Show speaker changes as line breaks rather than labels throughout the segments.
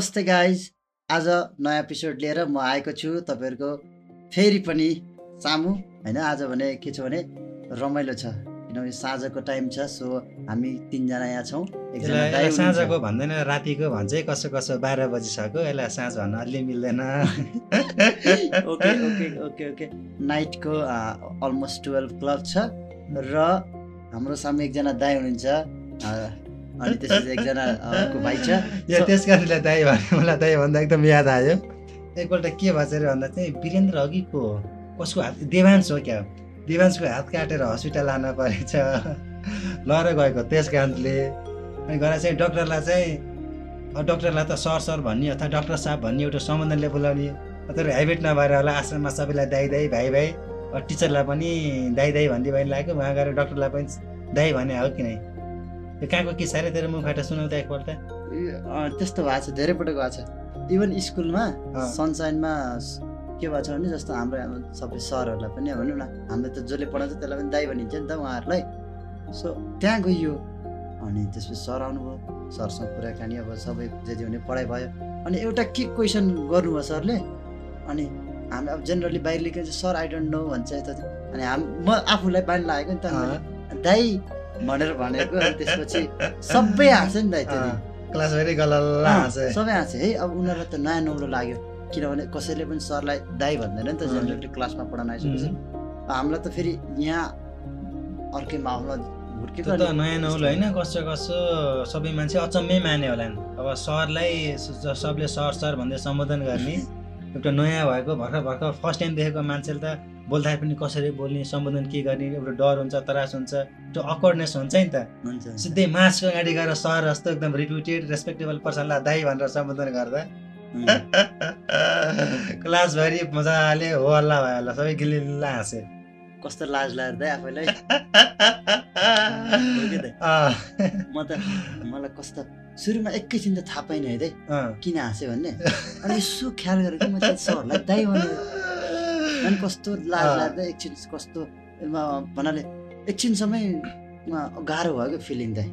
नमस्ते गाइज आज नयाँ एपिसोड लिएर म आएको छु तपाईँहरूको। फेरि पनि सामु होइन आज भने के छ भने रमाइलो छ। किनभने साँझको टाइम छ सो हामी तिनजना यहाँ छौँ। एकजना।
साँझको भन्दैन रातिको भन्छ। कसो कसो बाह्र बजिसक्यो यसलाई साँझ भन्न अलि मिल्दैन।
ओके ओके ओके ओके नाइटको अलमोस्ट टुवेल्भ क्लब छ। र हाम्रो सामु एकजना दाई हुनुहुन्छ। अनि त्यसपछि एकजना अर्को भाइ छ।
यो त्यस कारणले दाई भने मलाई दाई भन्दा एकदम याद आयो। एकपल्ट के भएछ अरे भन्दा चाहिँ वीरेन्द्र अघिको कसको हात देवांश हो क्या? देवांशको हात काटेर हस्पिटल लान परेछ। लहर गएको त्यस कारणले। अनि गएर चाहिँ डक्टरलाई चाहिँ डक्टरलाई त सर सर भन्ने अथवा डक्टर साहब भन्ने एउटा सम्बन्धनले बोलाउने। तर हेबिट नभएर होला आश्रममा सबैलाई दाई दाई भाइ भाइ। टिचरलाई पनि दाई दाई भन्दै भन्ने लाग्यो। उहाँ गएर डक्टरलाई पनि दाई भने हो कि नै। यो कहाँको किस्सा रे तेरो मुखबाट सुनाउँदा एकपल्ट
त्यस्तो भएको छ धेरै पटक भएको छ। इभन स्कुलमा। सनसाइनमा के भएको छ भने जस्तो हाम्रो सबै सरहरूलाई पनि भनौँ न हामीले त जसले पढाउँछ त्यसलाई पनि दाइ भनिन्छ नि त उहाँहरूलाई। सो त्यहाँ गइयो। अनि त्यसपछि सर आउनुभयो। सरसँग कुराकानी अब सबै जे जे हुने पढाइ भयो। अनि एउटा के क्वेसन गर्नुभयो सरले? अनि हामी अब जेनरली बाहिर चाहिँ सर आई डोन्ट नो भन्छ यता। अनि हाम म आफूलाई बानी लागेको नि त। दाइ भनेर भनेको अनि त्यसपछि सबै हाँस्यो नि दाइ।
क्लास भेरी गलल्ल हाँसे
सबै हाँसे है अब उनीहरूलाई त नयाँ नौलो लाग्यो। किनभने कसैले पनि सरलाई दाई भन्दैन नि त। जेनरली क्लासमा पढाउन आइसकेपछि। हामीलाई त फेरि यहाँ अर्कै माहौलमा
त्यो त नयाँ नौलो होइन कसो कसो सबै मान्छे अचम्मै माने होला अब सरलाई सबले सर सर भन्दै सम्बोधन गर्ने एउटा नयाँ भएको भर्खर भर्खर फर्स्ट टाइम देखेको मान्छेले त बोल्दाखेरि पनि कसरी बोल्ने सम्बोधन के गर्ने एउटा डर हुन्छ तरास हुन्छ त्यो अकवर्डनेस हुन्छ नि त। सिधै मासको अगाडि गएर सर जस्तो एकदम रिप्युटेड रेस्पेक्टेबल पर्सनलाई दाई भनेर सम्बोधन गर्दा। क्लासभरि मजाले हो हल्ला भयो होला सबै गिल्लिल्ला हाँसे।
कस्तो लाज लाग्यो दाइ आफैलाई? म त मलाई कस्तो सुरुमा एकैछिन त थाहा पाइनँ है। किन हाँस्यो भन्ने? अनि यसो ख्याल गरेको म चाहिँ सरलाई दाइ भने अनि कस्तो लाज। लाग्दा एकछिन कस्तो भन्नाले एकछिन समय म गाह्रो भयो क्या फिलिङ दाइ।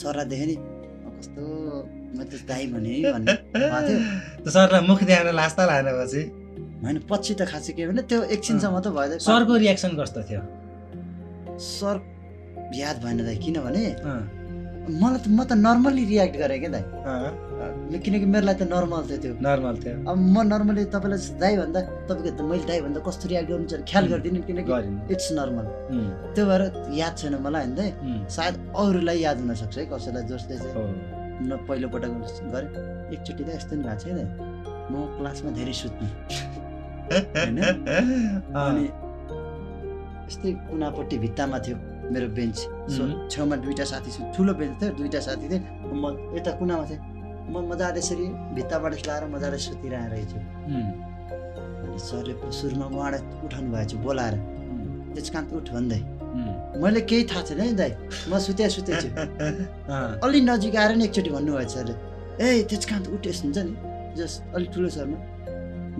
सरलाई देखेँ नि कस्तो म त दाइ भने भन्ने थियो।
सरलाई मुख देखाउन लास्ता लागेन पछि?
होइन पछि त खासै के भने त्यो एकछिनसम्म त भयो
सरको रियाक्सन कस्तो थियो?
सर याद भएन दाइ किनभने मलाई त म त नर्मल्ली रियाक्ट गरेँ क्या दाइ। किनकि मेरो लागि त नर्मल थियो त्यो।
नर्मल थियो।
अब म नर्मली तपाईँलाई दाइ भन्दा तपाईँको त मैले दाइ भन्दा कस्तो रियाक्ट गर्नु चाहिँ ख्याल गरिदिनु किनकि इट्स नर्मल त्यो भएर याद छैन मलाई होइन सायद अरूलाई याद हुनसक्छ है कसैलाई जसले चाहिँ। न पहिलोपटक गरेँ। एकचोटि त यस्तो नि भएको छ है दाइ। म क्लासमा धेरै सुत्ने। होइन? अनि यस्तै कुनापट्टि भित्तामा थियो। मेरो बेन्च सो
Mhm.
छेउमा दुइटा साथी थियो ठुलो बेन्च थियो दुइटा साथी थियो म यता कुनामा थिएँ? म मजाले यसरी भित्ताबाट लाएर मजाले सुतिरहेको रहेछु
उम्,
अनि सरले सुरुमा उहाँलाई उठाउनु भएको छ बोलाएर।
उम्,
तेजकान्त उठ भन्दै।
उम्,
मैले केही थाहा छैन है दाइ। म सुत्या सुतेछु
अँ,
अलि नजिक आएर नि एकचोटि भन्नुभएको छ सरले। ए तेजकान्त उठ यस्तो हुन्छ नि। जस अलिक ठुलो शर्मा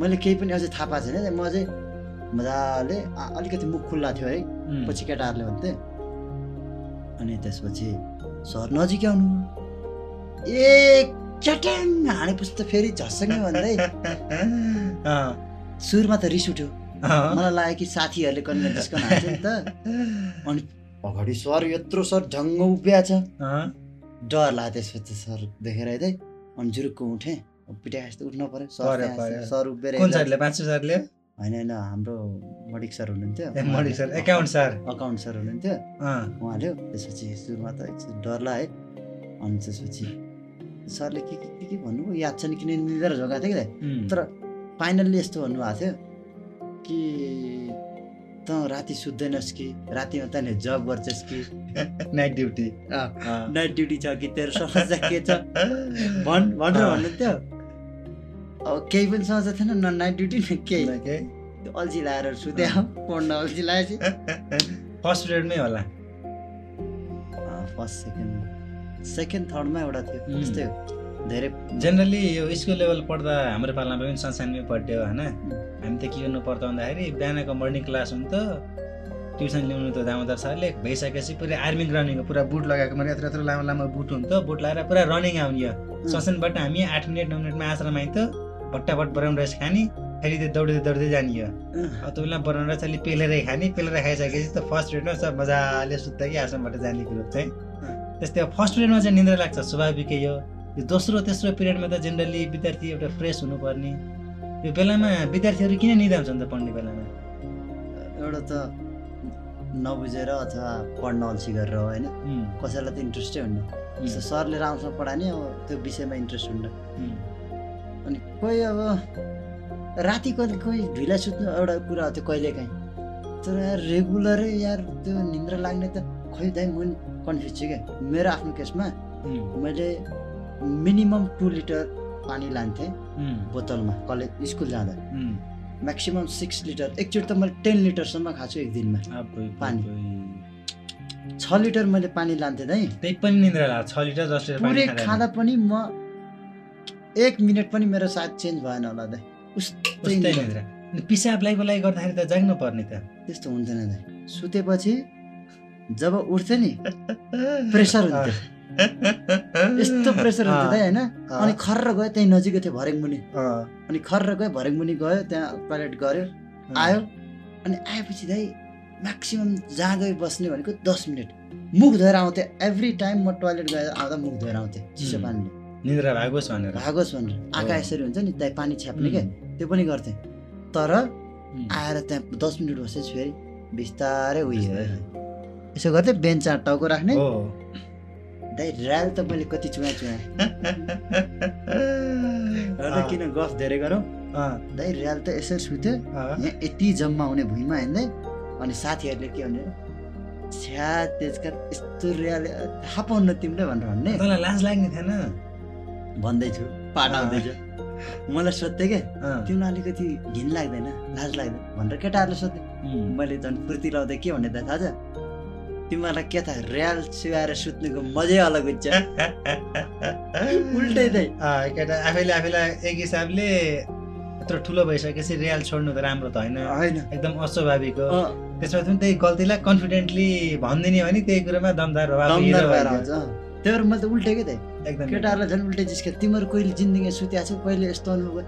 मैले केही पनि अझै थाहा पाएको छैन म चाहिँ मजाले अलिकति मुख खुल्ला थियो है। पछि केटाहरूले भन्थे अनि त्यसपछि सर नजिक आउनु ए च्याट्याङ! हानेपछि त फेरि झस्सँगै भन्दै। सुरुमा त रिस उठ्यो। मलाई लाग्यो कि साथीहरूले कन्या डिस्कन हान्छ नि त। अनि अगाडि सर यत्रो सर ढङ्ग उभिया छ। डर लाग्यो त्यसपछि सर देखेर है अनि जुरुक्क उठेँ। पिटा जस्तो उठ्न पर्यो। सर उभिएर होइन होइन हाम्रो मडिक सर हुनुहुन्थ्यो।
Mani sir account sir.
Account sir हुनुहुन्थ्यो। उहाँले त्यसपछि सुरुमा त एकछिन डर लाग्यो। अनि त्यसपछि सरले के के के के भन्नुभयो? याद छैन किन निदेर झोका थियो कि तर फाइनल्ली यस्तो भन्नुभएको थियो कि त राति सुत्दैनस् कि? रातिमा तैँले जब गर्छस् कि?
नाइट ड्युटी
नाइट ड्युटी छ कि? तेरो समस्या के छ? भन् भनेर। भन्नुहुन्थ्यो। केही पनि समस्या थिएन न नाइट ड्युटी न केही। त्यो अल्छी लाएर सुत्यो पढ्न अल्छी लागेपछि
फर्स्ट पिरियडमै होला।
फर्स्ट सेकेन्ड सेकेन्ड थर्डमा एउटा थियो. त्यस्तै हो। धेरै।
जेनरली यो स्कुल लेभल पढ्दा हाम्रो पालामा पनि संस्थानमै पढ्यो होइन? हामी त के गर्नु पर्छ भन्दाखेरि बिहानको मर्निङ क्लास हुन्थ्यो। ट्युसन ल्याउनु त दामोदर सरले भइसकेपछि पुरा आर्मी रनिङको पुरा बुट लगाएको मैले यत्रो यत्रो लामो लामो बुट हुन्थ्यो। बुट लगाएर पुरा रनिङ आउने ससनबाट हामी आठ मिनट नौ मिनटमा आश्रम आइन्थ्यो। भट्टाभट बनाउनु रहेछ खाने फेरि त्यो दौड्दै दौड्दै जाने हो त्यो बेला बनाउनु रहेछ अलिक पेलेरै खाने पेलेर खाइसकेपछि त फर्स्ट रेडमा सब मजाले सुत्दा कि आश्रमबाट जाने ग्रुप चाहिँ। त्यस्तै अब फर्स्ट पिरियडमा चाहिँ निन्द्रा लाग्छ स्वाभाविकै हो यो दोस्रो तेस्रो पिरियडमा त जेनरली विद्यार्थी एउटा फ्रेस हुनुपर्ने। यो बेलामा विद्यार्थीहरू किन निदाउँछन् त पढ्ने बेलामा?
एउटा त नबुझेर अथवा पढ्न अल्छी गरेर हो होइन? कसैलाई त इन्ट्रेस्टै हुन्न। सरले राम्रोसँग पढाने अब त्यो विषयमा इन्ट्रेस्ट हुन्न। अनि कोही अब राति कहिले कोही ढिला सुत्नु एउटा कुरा हो त्यो कहिलेकाहीँ। तर यार रेगुलरै यार त्यो निन्द्रा लाग्ने त खै दाइ म कन्फ्युज छु क्या। मेरो आफ्नो केसमा मैले मिनिमम टु लिटर पानी लान्थेँ बोतलमा कलेज स्कुल जाँदा। म्याक्सिमम् सिक्स लिटर एकचोटि त मैले टेन लिटरसम्म खाएको छु एक दिनमा। पानी। छ लिटर मैले पानी लान्थेँ दाइ।
त्यही पनि निन्द्रा लाग्छ। छ लिटर दस लिटर
पुरै
खाँदा
पनि म एक मिनट पनि मेरो सायद चेन्ज भएन होला दाइ उस्तै
उस्तै
निन्द्रा।
निन्द्रा अनि पिसाब लागि बोलाइ गर्दाखेरि त जाग्नु पर्ने त।
त्यस्तो हुन्थेन दाइ सुतेपछि जब उठ्थ्यो नि प्रेसर हुन्थ्यो यस्तो प्रेसर हुन्थ्यो दाइ होइन? अनि खर्र गयो त्यहीँ नजिकै थियो भरेङमुनि।
अँ,
अनि खर्र गयो भरेङमुनि गयो त्यहाँ टोइलेट गऱ्यो। आयो। अनि आएपछि दाइ म्याक्सिमम् जहाँ गयो बस्ने भनेको दस मिनट। मुख धोएर आउँथेँ। एभ्री टाइम म टोइलेट गएर आउँदा मुख धोएर आउँथेँ चिसो। पानीले।
निन्द्रा भागोस् भनेर।
भागोस् भनेर। आँखा। यसरी हुन्छ नि दाइ पानी छ्याप्ने क्या त्यो पनि गर्थेँ। तर आएर त्यहाँ दस मिनट बसेपछि फेरि बिस्तारै उयो। यसो गर्थेँ बेन्च टाउको राख्ने। दाइ ऱ्याल त मैले कति र
अँ,
किन गफ धेरै गरौँ? दाइ ऱ्याल त यसरी सुत्यो। यहाँ यति जम्मा हुने भुइँमा हिँड्दै अनि साथीहरूले के भने छ्या तेजकार यस्तो ऱ्याल थाहा पाउन्न तिमीले भनेर भन्ने।
तँलाई लाज लाग्ने थिएन?
भन्दैछु पाठ
अँ।
आउँदैछ मलाई सोध्थेँ क्या तिमीलाई अलिकति घिन लाग्दैन लाज लाग्दैन? भनेर केटाहरूले सोध्थेँ मैले झन् फुर्ती लाउँदै के भन्ने त थाहा छ तिमीहरूलाई के थाहा ऱ्याल सुहाएर सुत्नुको मजै अलग हुन्छ। उल्टै चाहिँ
केटा आफैले आफैलाई एक हिसाबले यत्रो ठुलो भइसकेपछि रियाल छोड्नु त राम्रो त होइन।
होइन।
एकदम अस्वाभाविक हो। त्यसमा पनि त्यही गल्तीलाई कन्फिडेन्टली भनिदिने भने त्यही कुरामा दमदार भए
दमदार भएर आउँछ। त्यही भएर मैले त उल्टै के थिएँ
एकदम
केटाहरूलाई झन् उल्टै जिस्के। तिमीहरू कहिले जिन्दगी सुत्या छौ कहिले यस्तो अनुभव?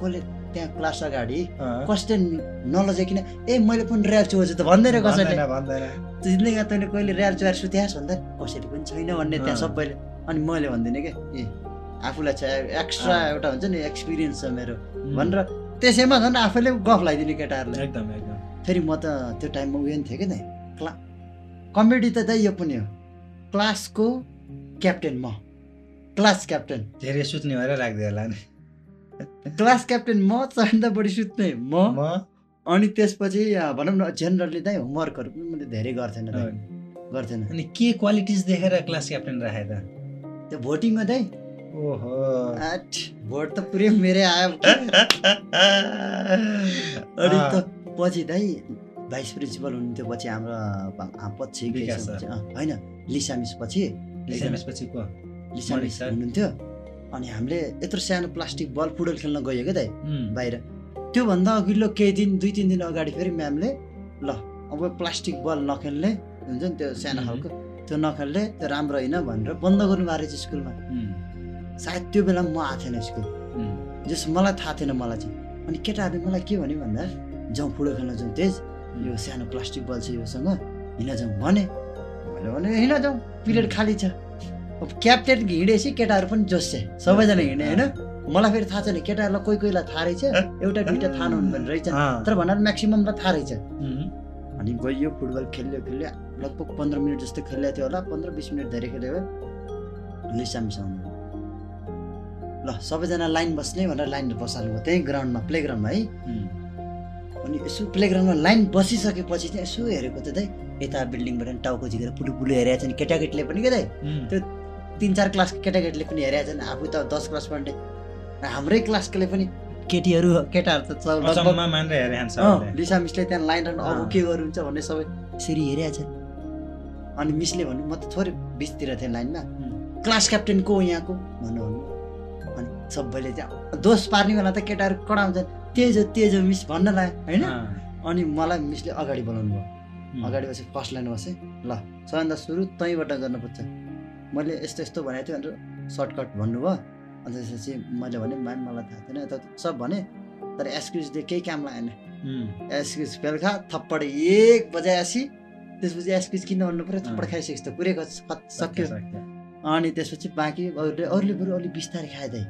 कसले त्यहाँ क्लास अगाडि कसले नलजाइकन ए मैले पनि ऱ्याल चुहाउँछु त भन्दैन कसैले। जिन्दगीमा तैँले कहिले ऱ्याल चुहाएर सुत्यास भन्दा कसैले पनि छैन भन्ने त्यहाँ। सबैले। अनि मैले भन्दिनँ क्या ए आफूलाई चाहिँ एक्स्ट्रा। एउटा हुन्छ नि एक्सपिरियन्स छ मेरो भनेर त्यसैमा झन् आफैले गफ लगाइदिने केटाहरूलाई।
एकदम एकदम।
फेरि म त त्यो टाइममा उयो नि थिएँ कि त? क्ला कमेडी त त्यही यो पनि हो। क्लासको क्याप्टेन म। Class captain.
धेरै सुत्ने भएर लाग्दै होला नि।
क्लास क्याप्टेन म सबैभन्दा बढी सुत्ने म।
म।
अनि त्यसपछि भनौँ न जेनरली चाहिँ होमवर्कहरू पनि मैले धेरै गर्थेन गर्थेन।
अनि के क्वालिटिज देखेर क्लास क्याप्टेन राखे त?
त्यो भोटिङमा चाहिँ
ओहो।
आठ भोट त पुरै मेरै आयो। अनि त पछि दाइ भाइस प्रिन्सिपल हुनुहुन्थ्यो पछि हाम्रो पछि। होइन लिसा मिस पछि हुनुहुन्थ्यो। अनि हामीले यत्रो सानो प्लास्टिक बल फुटबल खेल्न गयो क्या दाइ
उम्,
बाहिर। त्योभन्दा अघिल्लो केही दिन दुई तिन दिन अगाडि फेरि म्यामले ल अब प्लास्टिक बल नखेल्ने हुन्छ नि त्यो सानो. खालको त्यो नखेल्ने त्यो राम्रो होइन भनेर बन्द गर्नु भएको रहेछ स्कुलमा सायद त्यो बेला म आएको थिएन स्कुल। जस मलाई थाहा थिएन मलाई चाहिँ। अनि केटाहरूले मलाई के भन्यो भन्दा जाउँ फुटबल खेल्न जाउँ तेज। यो सानो प्लास्टिक बल छ योसँग हिँड जाउँ। भने भने हिँड जाउँ। पिरियड खाली छ। अब क्याप्टेन हिँडेपछि केटाहरू पनि जोस्छ सबैजना हिँडे होइन? मलाई फेरि थाहा छैन केटाहरूलाई कोही कोहीलाई थाहा रहेछ? एउटा दुइटा थाहा नहुनु रहेछ।
अँ,
तर भनेर म्याक्सिममलाई थाहा रहेछ। अनि गइयो फुटबल खेल्यो खेल्यो। लगभग पन्ध्र मिनट जस्तो खेलिएको थियो होला। पन्ध्र बिस मिनट धेरै खेल्यो आउनु ल सबैजना लाइन बस्ने भनेर लाइन बसाल्नु त्यही ग्राउन्डमा प्ले ग्राउन्डमा है अनि यसो प्ले ग्राउन्डमा लाइन बसिसकेपछि चाहिँ यसो हेरेको त दाइ यता बिल्डिङबाट टाउको झिकेर पुलु पुलु हेरेको छ नि केटाकेटीले पनि के दाइ
उम्,
त्यो तिन चार क्लासको केटाकेटीले पनि हेरेको छन् आफू त दस क्लास पढ्ने। र हाम्रै क्लासकोले पनि केटीहरू केटाहरू त लिसा मिसले त्यहाँ लाइन राख्नु अब। के गर्नुहुन्छ भन्ने सबै यसरी हेरेको अनि मिसले भन्नु म त थोरै बिचतिर थिएँ लाइनमा। क्लास क्याप्टेन को यहाँको? भन्नु अनि। सबैले चाहिँ दोष पार्ने बेला त केटाहरू कडा हुन्छ तेज हो तेज हो मिस भन्न लाग्यो होइन? अनि मलाई मिसले अगाडि बोलाउनु भयो अगाडि बसेँ फर्स्ट लाइन बसेँ। ल सबैभन्दा सुरु तैँबाट गर्नुपर्छ। मैले यस्तो यस्तो भनेको थिएँ भनेर सर्टकट भन्नुभयो। अन्त त्यसपछि मैले भने म्याम मलाई थाहा थिएन। त सब भने तर एक्सक्युजले केही काम लागेन
उम्,
एक्सक्युज बेलुका थप्पड एक बजाएपछि त्यसपछि एक्सक्युज किन भन्नु पऱ्यो थप्पड। खाइसकेपछि त सक्यो
सक्यो।
अनि त्यसपछि बाँकी अरूले अरूले बरु अलिक बिस्तारै खाइदिए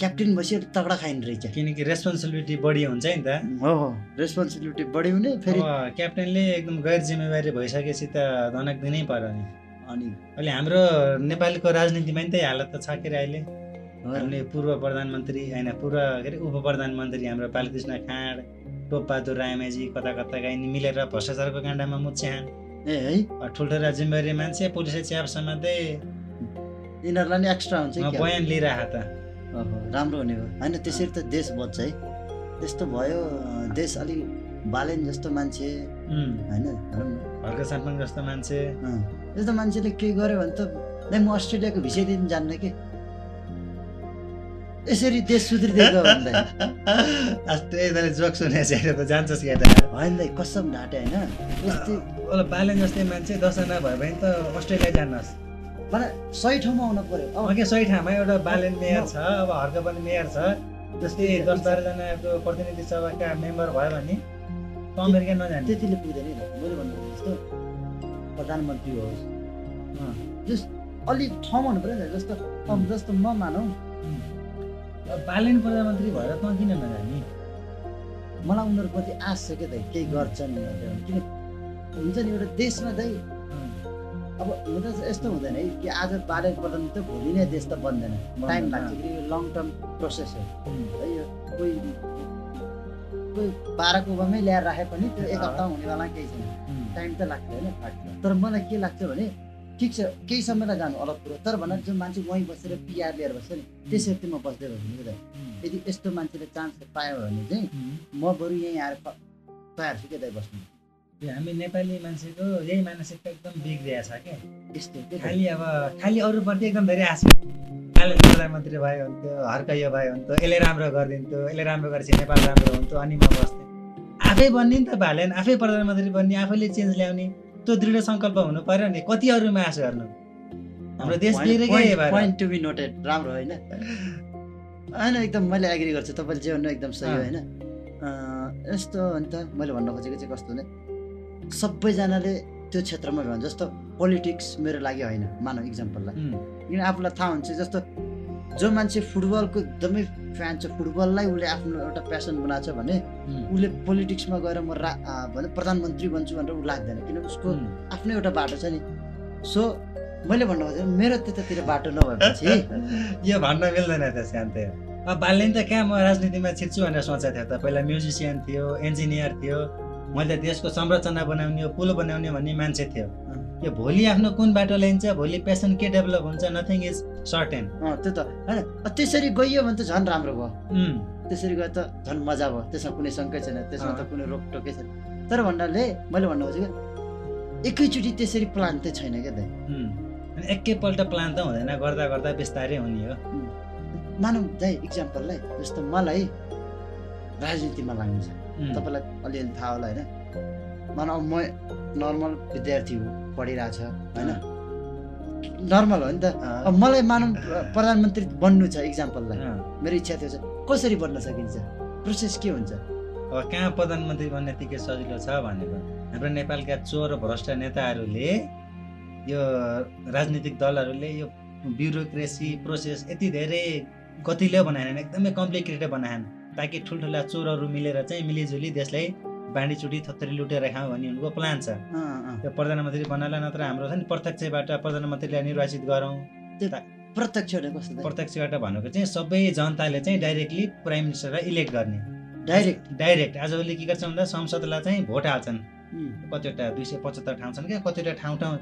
क्याप्टेन भएपछि अलिक तगडा खाइने रहेछ।
किनकि रेस्पोन्सिबिलिटी बढी हुन्छ नि त।
हो हो। रेस्पोन्सिबिलिटी बढी हुने फेरि
क्याप्टेनले एकदम गैर जिम्मेवारी भइसकेपछि त धनक दिनै पर्यो नि।
अनि
अहिले हाम्रो नेपालको राजनीतिमा नि त्यही हालत त छ के अरे अहिले? हामीले पूर्व प्रधानमन्त्री होइन पूर्व के अरे उप प्रधानमन्त्री हाम्रो बालकृष्ण खाँड टोपबहादुर रायमाझी कता कता गाइनी मिलेर भ्रष्टाचारको काण्डमा मुच्यान
ए है।
ठुल्ठुला जिम्मेवारी मान्छे पुलिसले च्याप समात्दै
यिनीहरूलाई नि एक्स्ट्रा हुन्छ कि
बयान लिइरह त।
राम्रो हुने हो होइन त्यसरी त देश बच्छ है। त्यस्तो भयो देश अलिक बालेन जस्तो मान्छे। होइन
सापन जस्तो मान्छे।
अँ, यस्तो मान्छेले केही गर्यो भने त म अस्ट्रेलियाको भिसै दिन जान्न कि? यसरी देश सुध्रिदिएको
जोक त जान्छस् क्या त।
होइन दाइ कसम ढाँटे होइन?
बालेन जस्तै मान्छे दसजना भयो भने त अस्ट्रेलिया जानुहोस्
मलाई सही ठाउँमा आउनु पर्यो अब
अघि सही ठाउँमा एउटा बालेन मेयर छ अब हर्क पनि मेयर छ जस्तै दस बाह्रजनाको प्रतिनिधि सभाका मेम्बर भयो भने त अमेरिका नजाने।
त्यतिले पुग्दैन नि मैले भन्नु जस्तो प्रधानमन्त्री होस्
अँ,
जस अलिक ठाउँमा हुनु पऱ्यो नि त जस्तो जस्तो म मानौँ।
बालेन प्रधानमन्त्री भएर त किन नजाने?
मलाई उनीहरूप्रति आश छ क्या दाइ केही गर्छन् किन हुन्छ नि एउटा देशमा दाइ अब हुन त यस्तो हुँदैन है कि आज बाह्र प्रधान त भोलि नै देश त बन्दैन। टाइम लाग्छ किनकि यो लङ टर्म प्रोसेस हो। है यो कोही कोही बाह्रको ओबामै ल्याएर राखे पनि त्यो एक हप्तामा हुनेवाला केही छैन। टाइम त लाग्छ होइन। तर मलाई के लाग्छ भने ठिक छ केही समयलाई जानु अलग कुरो। तर भन जो मान्छे वहीँ बसेर पिआर लिएर बस्छ नि त्यसरी म बस्दै कि दाइ यदि यस्तो मान्छेले चान्स पायो भने चाहिँ म बरु यहीँ आएर तयार छु दाइ बस्नु।
यो हामी नेपाली मान्छेको यही मानसिकता एकदम बिग्रिया छ क्या? खालि अब खालि अरूप्रति एकदम धेरै आशा प्रधानमन्त्री भयो हुन्थ्यो हर्क यो भयो हुन्थ्यो यसले राम्रो गरिदिन्थ्यो यसले राम्रो गरेपछि नेपाल राम्रो हुन्थ्यो अनि म बस्थेँ आफै बन्ने नि त भालेन आफै प्रधानमन्त्री बन्ने आफैले चेन्ज ल्याउने त्यो दृढ सङ्कल्प हुनु पर्यो नि कति अरूमा आश गर्नु हाम्रो देश
noted. राम्रो होइन होइन एकदम मैले एग्री गर्छु तपाईँले जे भन्नु एकदम सही। होइन यस्तो हो नि त मैले भन्न खोजेको चाहिँ कस्तो भने सबैजनाले त्यो क्षेत्रमा भने जस्तो पोलिटिक्स मेरो लागि होइन मानव इक्जाम्पललाई किन आफूलाई थाहा हुन्छ? जस्तो जो मान्छे फुटबलको एकदमै फ्यान छ फुटबललाई उसले आफ्नो एउटा प्यासन बनाएको छ भने उसले पोलिटिक्समा गएर म रा भने प्रधानमन्त्री बन्छु भनेर ऊ लाग्दैन। किन उसको। आफ्नै एउटा बाटो छ नि। सो मैले भन्नु खोजेको मेरो त्यतातिर बाटो नभएपछि
यो भन्न मिल्दैन त शान्त। अब बाल्य नि त कहाँ म राजनीतिमा छिर्छु भनेर सोचेको थियो त? पहिला म्युजिसियन थियो इन्जिनियर थियो। मैले त देशको संरचना बनाउने पुल बनाउने भन्ने मान्छे थियो। यो भोलि आफ्नो कुन बाटो लिन्छ भोलि पेसन के डेभलप हुन्छ नथिङ इज सर्टेन
त्यो त। होइन? त्यसरी गइयो भने त झन् राम्रो भयो। त्यसरी गए त झन् मजा भयो। त्यसमा कुनै शङ्कै छैन त्यसमा त। कुनै रोकटोकै छैन। तर भन्नाले मैले भन्नु खोजेको एकैचोटि त्यसरी प्लान चाहिँ छैन क्या दाइ?
अनि एकैपल्ट प्लान त हुँदैन गर्दा गर्दा बिस्तारै हुने हो।
मानौँ दाइ इक्जाम्पललाई जस्तो मलाई राजनीतिमा लाग्नु छ। तपाईँलाई अलिअलि थाहा होला होइन? मानव म नर्मल विद्यार्थी हो पढिरहेछ होइन? नर्मल हो नि त। अब मलाई मानौँ प्रधानमन्त्री बन्नु छ इक्जाम्पललाई। मेरो इच्छा थियो कसरी बन्न सकिन्छ? प्रोसेस के हुन्छ?
अब कहाँ प्रधानमन्त्री बन्ने यतिकै सजिलो छ भनेको हाम्रो नेपालका चोर भ्रष्ट नेताहरूले यो राजनीतिक दलहरूले यो ब्युरोक्रेसी प्रोसेस यति धेरै गतिलो बनाएन एकदमै कम्प्लिकेटेड बनाएन। ताकि ठुल्ठुला चोरहरू मिलेर चाहिँ मिलिजुली देशलाई बाँडीचुटी थोत्तरी लुटेर खाउँ भन्ने उनको प्लान छ।
अँ, अँ।
यो प्रधानमन्त्री बनाएला नत्र हाम्रो छ नि प्रत्यक्षबाट प्रधानमन्त्रीलाई निर्वाचित गरौँ।
प्रत्यक्ष?
प्रत्यक्षबाट भनेको चाहिँ सबै जनताले चाहिँ डाइरेक्टली प्राइम मिनिस्टरलाई इलेक्ट गर्ने।
डाइरेक्ट?
डाइरेक्ट। आजभोलि के गर्छ भन्दा संसदलाई चाहिँ भोट हाल्छन्। कतिवटा दुई सय पचहत्तर ठाउँ छन् क्या कतिवटा ठाउँ ठाउँ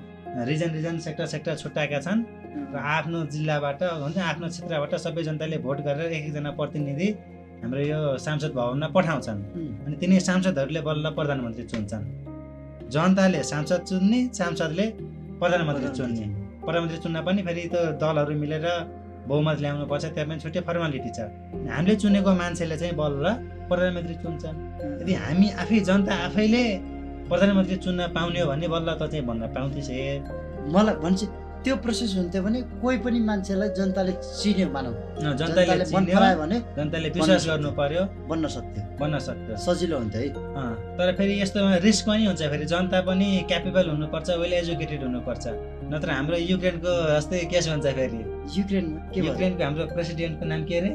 रिजन रिजन सेक्टर सेक्टर छुट्याएका छन्। र आफ्नो जिल्लाबाट हुन्छ आफ्नो क्षेत्रबाट सबै जनताले भोट गरेर एक एकजना प्रतिनिधि हाम्रो यो सांसद भवनमा पठाउँछन्। अनि तिनी सांसदहरूले बल्ल प्रधानमन्त्री चुन्छन्। जनताले सांसद चुन्ने सांसदले प्रधानमन्त्री चुन्ने। प्रधानमन्त्री चुन्न पनि फेरि त्यो दलहरू मिलेर बहुमत ल्याउनु पर्छ त्यहाँ पनि छुट्टै फर्मालिटी छ। हामीले चुनेको मान्छेले चाहिँ बल्ल प्रधानमन्त्री चुन्छन्। यदि हामी आफै जनता आफैले प्रधानमन्त्री चुन्न पाउने हो भने बल्ल त चाहिँ भन्न पाउँथेछ
मलाई भन्छ त्यो प्रोसेस हुन्थ्यो भने कोही पनि मान्छेलाई जनताले चिन्यो मानौ
जनताले
भने
जनताले विश्वास गर्नु पर्यो
बन्न सक्थ्यो।
बन्न सक्छ
सजिलो हुन्थ्यो है।
तर फेरि यस्तोमा रिस्क पनि हुन्छ फेरि जनता पनि क्यापेबल हुनुपर्छ वेल एजुकेटेड हुनुपर्छ। नत्र हाम्रो युक्रेनको जस्तै केस हुन्छ फेरि।
युक्रेनमा के
युक्रेनको हाम्रो प्रेसिडेन्टको नाम के अरे?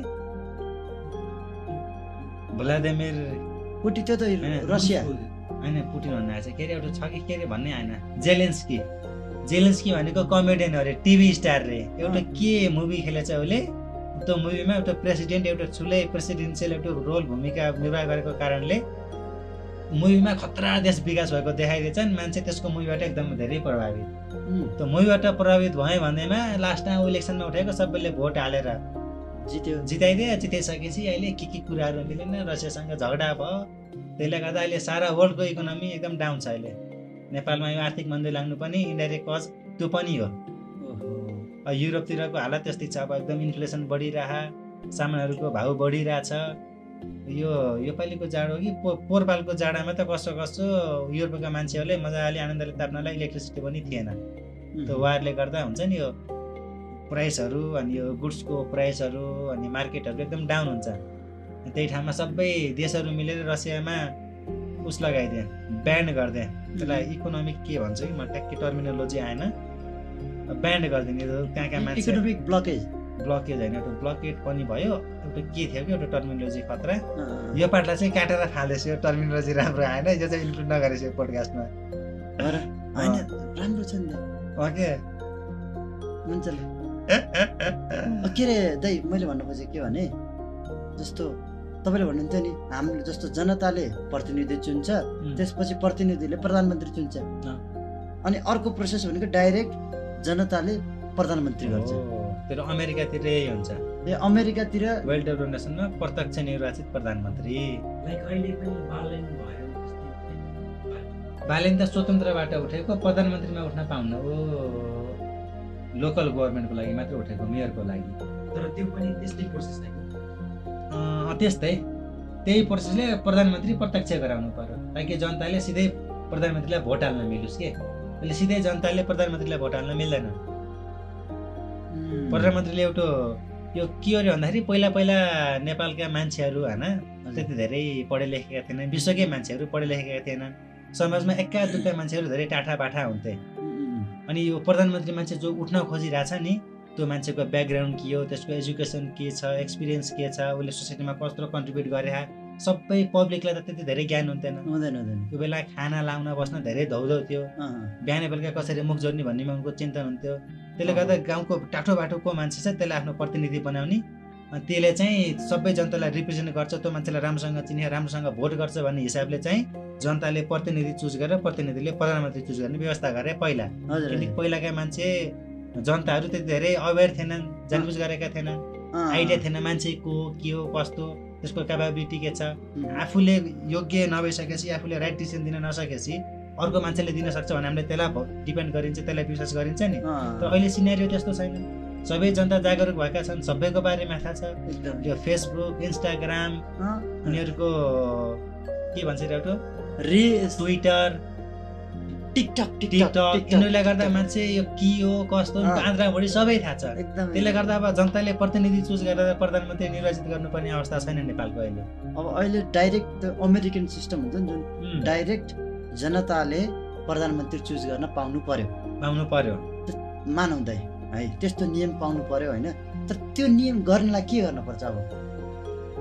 भ्लादिमिर
पुटी त्यो त रसिया।
होइन पुटिन भन्नु आएको छ के अरे एउटा छ कि के अरे भन्ने आएन। जेलेन्स्की। जेलेन्स्की भनेको कमेडियन अरे टिभी स्टार रे। एउटा के मुभी खेलेछ उसले? त्यो मुभीमा एउटा प्रेसिडेन्ट एउटा ठुलै प्रेसिडेन्सियल एउटा रोल भूमिका निर्वाह गरेको कारणले मुभीमा खतरा देश विकास भएको देखाइदिएछन्। मान्छे त्यसको मुभीबाट एकदम धेरै प्रभावित। त्यो मुभीबाट प्रभावित भयो भन्दैमा लास्टमा इलेक्सनमा उठाएको सबैले भोट हालेर
जित्यो।
जिताइदिए जिताइसकेपछि अहिले के के कुराहरू मिलेन। रसियासँग झगडा भयो। त्यसले गर्दा अहिले सारा वर्ल्डको इकोनोमी एकदम डाउन छ अहिले। नेपालमा यो आर्थिक मन्दी लाग्नु पनि इन्डाइरेक्ट कज त्यो पनि हो। युरोपतिरको हालत त्यस्तै छ अब एकदम इन्फ्लेसन बढिरह सामानहरूको भाउ बढिरहेछ यो योपालिको जाडो कि पो पोहोरपालको जाडामा त कसो कसो युरोपका मान्छेहरूले मजाले आनन्दले ताप्नलाई इलेक्ट्रिसिटी पनि थिएन त्यो वारले गर्दा हुन्छ नि यो प्राइसहरू अनि यो गुड्सको प्राइसहरू अनि मार्केटहरू एकदम डाउन हुन्छ। त्यही ठाउँमा सबै देशहरू मिलेर रसियामा उस लगाइदिए ब्यान्ड गरिदिए। त्यसलाई इकोनोमिक के भन्छ कि? म ट्याक्कै टर्मिनोलोजी आएन। ब्यान्ड गरिदिने कहाँ कहाँ मान्छे
इकोनोमिक ब्लकेज
ब्लकेज होइन एउटा ब्लकेट पनि भयो। एउटा के थियो कि? एउटा टर्मिनोलोजी खतरा। यो पाटलाई चाहिँ काटेर फालेछ यो टर्मिनोलोजी राम्रो आएन। यो चाहिँ इन्क्लुड नगरेछ यो पोडकास्टमा?
होइन राम्रो छ नि त।
ओके
अ, के अरे दाइ मैले भन्नु खोजेँ के भने जस्तो तपाईँले भन्नुहुन्थ्यो नि हामीले जस्तो जनताले प्रतिनिधि चुन्छ त्यसपछि प्रतिनिधिले प्रधानमन्त्री चुन्छ। अनि अर्को प्रोसेस भनेको डाइरेक्ट जनताले प्रधानमन्त्री गर्छ।
तर अमेरिकातिर यही हुन्छ।
ए अमेरिकातिर
वेल डेभलप नेसनमा प्रत्यक्ष निर्वाचित प्रधानमन्त्री।
लाइक अहिले पनि बालन
त स्वतन्त्रबाट उठेको प्रधानमन्त्रीमा उठ्न पाउन्न ओ। लोकल गभर्मेन्टको लागि मात्र उठेको मेयरको लागि।
तर त्यो पनि त्यस्तै प्रोसेस
अँ, त्यस्तै त्यही प्रोसेसले प्रधानमन्त्री प्रत्यक्ष गराउनु पर्यो। ताकि जनताले सिधै प्रधानमन्त्रीलाई भोट हाल्न मिलोस् के? अहिले सिधै जनताले प्रधानमन्त्रीलाई भोट हाल्न मिल्दैन। प्रधानमन्त्रीले एउटा यो के अरे भन्दाखेरि पहिला पहिला नेपालका मान्छेहरू होइन त्यति धेरै पढे लेखेका थिएनन् विश्वकै मान्छेहरू पढे लेखेका थिएनन्। समाजमा एक्का दुक्का मान्छेहरू धेरै टाठा बाठा हुन्थे अनि यो प्रधानमन्त्री मान्छे जो उठ्न खोजिरहेछ नि त्यो मान्छेको ब्याकग्राउन्ड के हो त्यसको एजुकेसन के छ एक्सपिरियन्स के छ उसले सोसाइटीमा कस्तो कन्ट्रिब्युट गरे सबै पब्लिकलाई त त्यति धेरै ज्ञान हुन्थेन।
हुँदैन हुँदैन।
त्यो बेला खाना लाउन बस्न धेरै धौधौ थियो। बिहान बेलुका कसरी मुख जोड्ने भन्नेमा उनको चिन्तन हुन्थ्यो। त्यसले गर्दा गाउँको टाठो बाटो को मान्छे छ त्यसलाई आफ्नो प्रतिनिधि बनाउने। अनि त्यसले चाहिँ सबै जनतालाई रिप्रेजेन्ट गर्छ त्यो मान्छेलाई राम्रोसँग चिने राम्रोसँग भोट गर्छ भन्ने हिसाबले चाहिँ जनताले प्रतिनिधि चुज गरेर प्रतिनिधिले प्रधानमन्त्री चुज गर्ने व्यवस्था गरे पहिला। किनकि। पहिलाका मान्छे जनताहरू त्यति धेरै अवेर थिएनन् जानबुझ गरेका थिएनन्। आइडिया थिएन मान्छे को के हो कस्तो त्यसको क्यापेबिलिटी के छ। आफूले योग्य नभइसकेपछि आफूले राइट डिसिसन दिन नसकेपछि अर्को मान्छेले दिन सक्छ भने हामीले त्यसलाई डिपेन्ड गरिन्छ त्यसलाई विश्वास गरिन्छ नि। तर अहिले सिनेरियो त्यस्तो छैन। सबै जनता जागरुक भएका छन् सबैको बारेमा थाहा छ। यो फेसबुक इन्स्टाग्राम उनीहरूको के भन्छ एउटा ट्विटर
टिकटक
टिकटक यिनीहरूले गर्दा मान्छे यो के हो कस्तो
अँ।
आन्द्राभुँडी सबै थाहा छ। त्यसले गर्दा अब जनताले प्रतिनिधि चुज गरेर प्रधानमन्त्री निर्वाचित गर्नुपर्ने अवस्था छैन नेपालको अहिले।
अब अहिले डाइरेक्ट अमेरिकन सिस्टम हुन्छ नि जुन डाइरेक्ट जनताले प्रधानमन्त्री चुज गर्न पाउनु पर्यो।
पाउनु पर्यो।
मानौँ दाइ है त्यस्तो नियम पाउनु पर्यो होइन। तर त्यो नियम गर्नलाई के गर्नुपर्छ अब?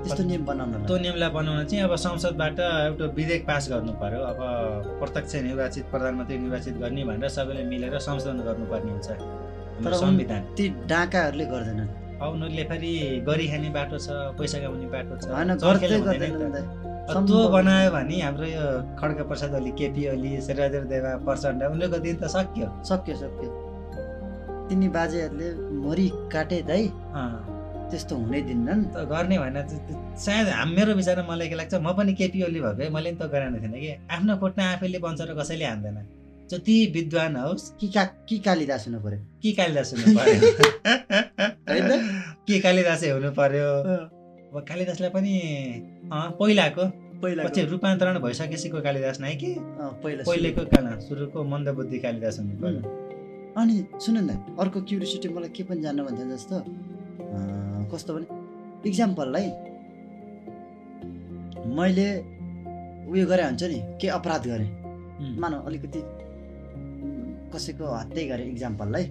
त्यस्तो नियम
त्यो
बनाउनलाई
नियमलाई बनाउन चाहिँ अब संसदबाट एउटा विधेयक पास गर्नु पर्यो। अब प्रत्यक्ष निर्वाचित प्रधानमन्त्री निर्वाचित गर्ने भनेर सबैले मिलेर संशोधन गर्नुपर्ने हुन्छ
तर
संविधान।
ती डाकाहरूले गर्दैनन्।
अब उनीहरूले फेरि गरी खाने बाटो छ पैसा कमाउने बाटो छ त्यो बनायो भने हाम्रो यो खड्ग प्रसाद ओली केपी ओली शेरबहादुर देवा प्रचण्ड उनीहरूको दिन त सक्यो।
सक्यो सक्यो। तिनी बाजेहरूले मरि काटे दाइ त्यस्तो हुनै दिन्नन्।
त गर्ने भएन सायद मेरो विचारमा मलाई के लाग्छ म पनि केपी ओली भएको भए मैले नि त गराउने थिएन कि। आफ्नो खुट्टा आफैले बन्छ र कसैले हान्दैन। जति विद्वान होस्
कि का कि कालिदास हुनु पर्यो?
कि कालिदास हुनु पर्यो?
होइन?
के कालिदासै हुनु पर्यो? अब कालिदासलाई पनि पहिलाको
पहिला
पछि रूपान्तरण भइसकेपछिको कालिदास नै कि?
पहिला
पहिलेको काल सुरुको मन्दबुद्धि कालिदास हुनु पर्यो।
अनि सुन न अर्को क्युरियोसिटी मलाई के पनि जान्न भन्छ जस्तो? कस्तो भने इक्जाम्पललाई मैले उयो गरे हुन्छ नि के अपराध गरेँ। मानव अलिकति कसैको हत्या गरेँ इक्जाम्पललाई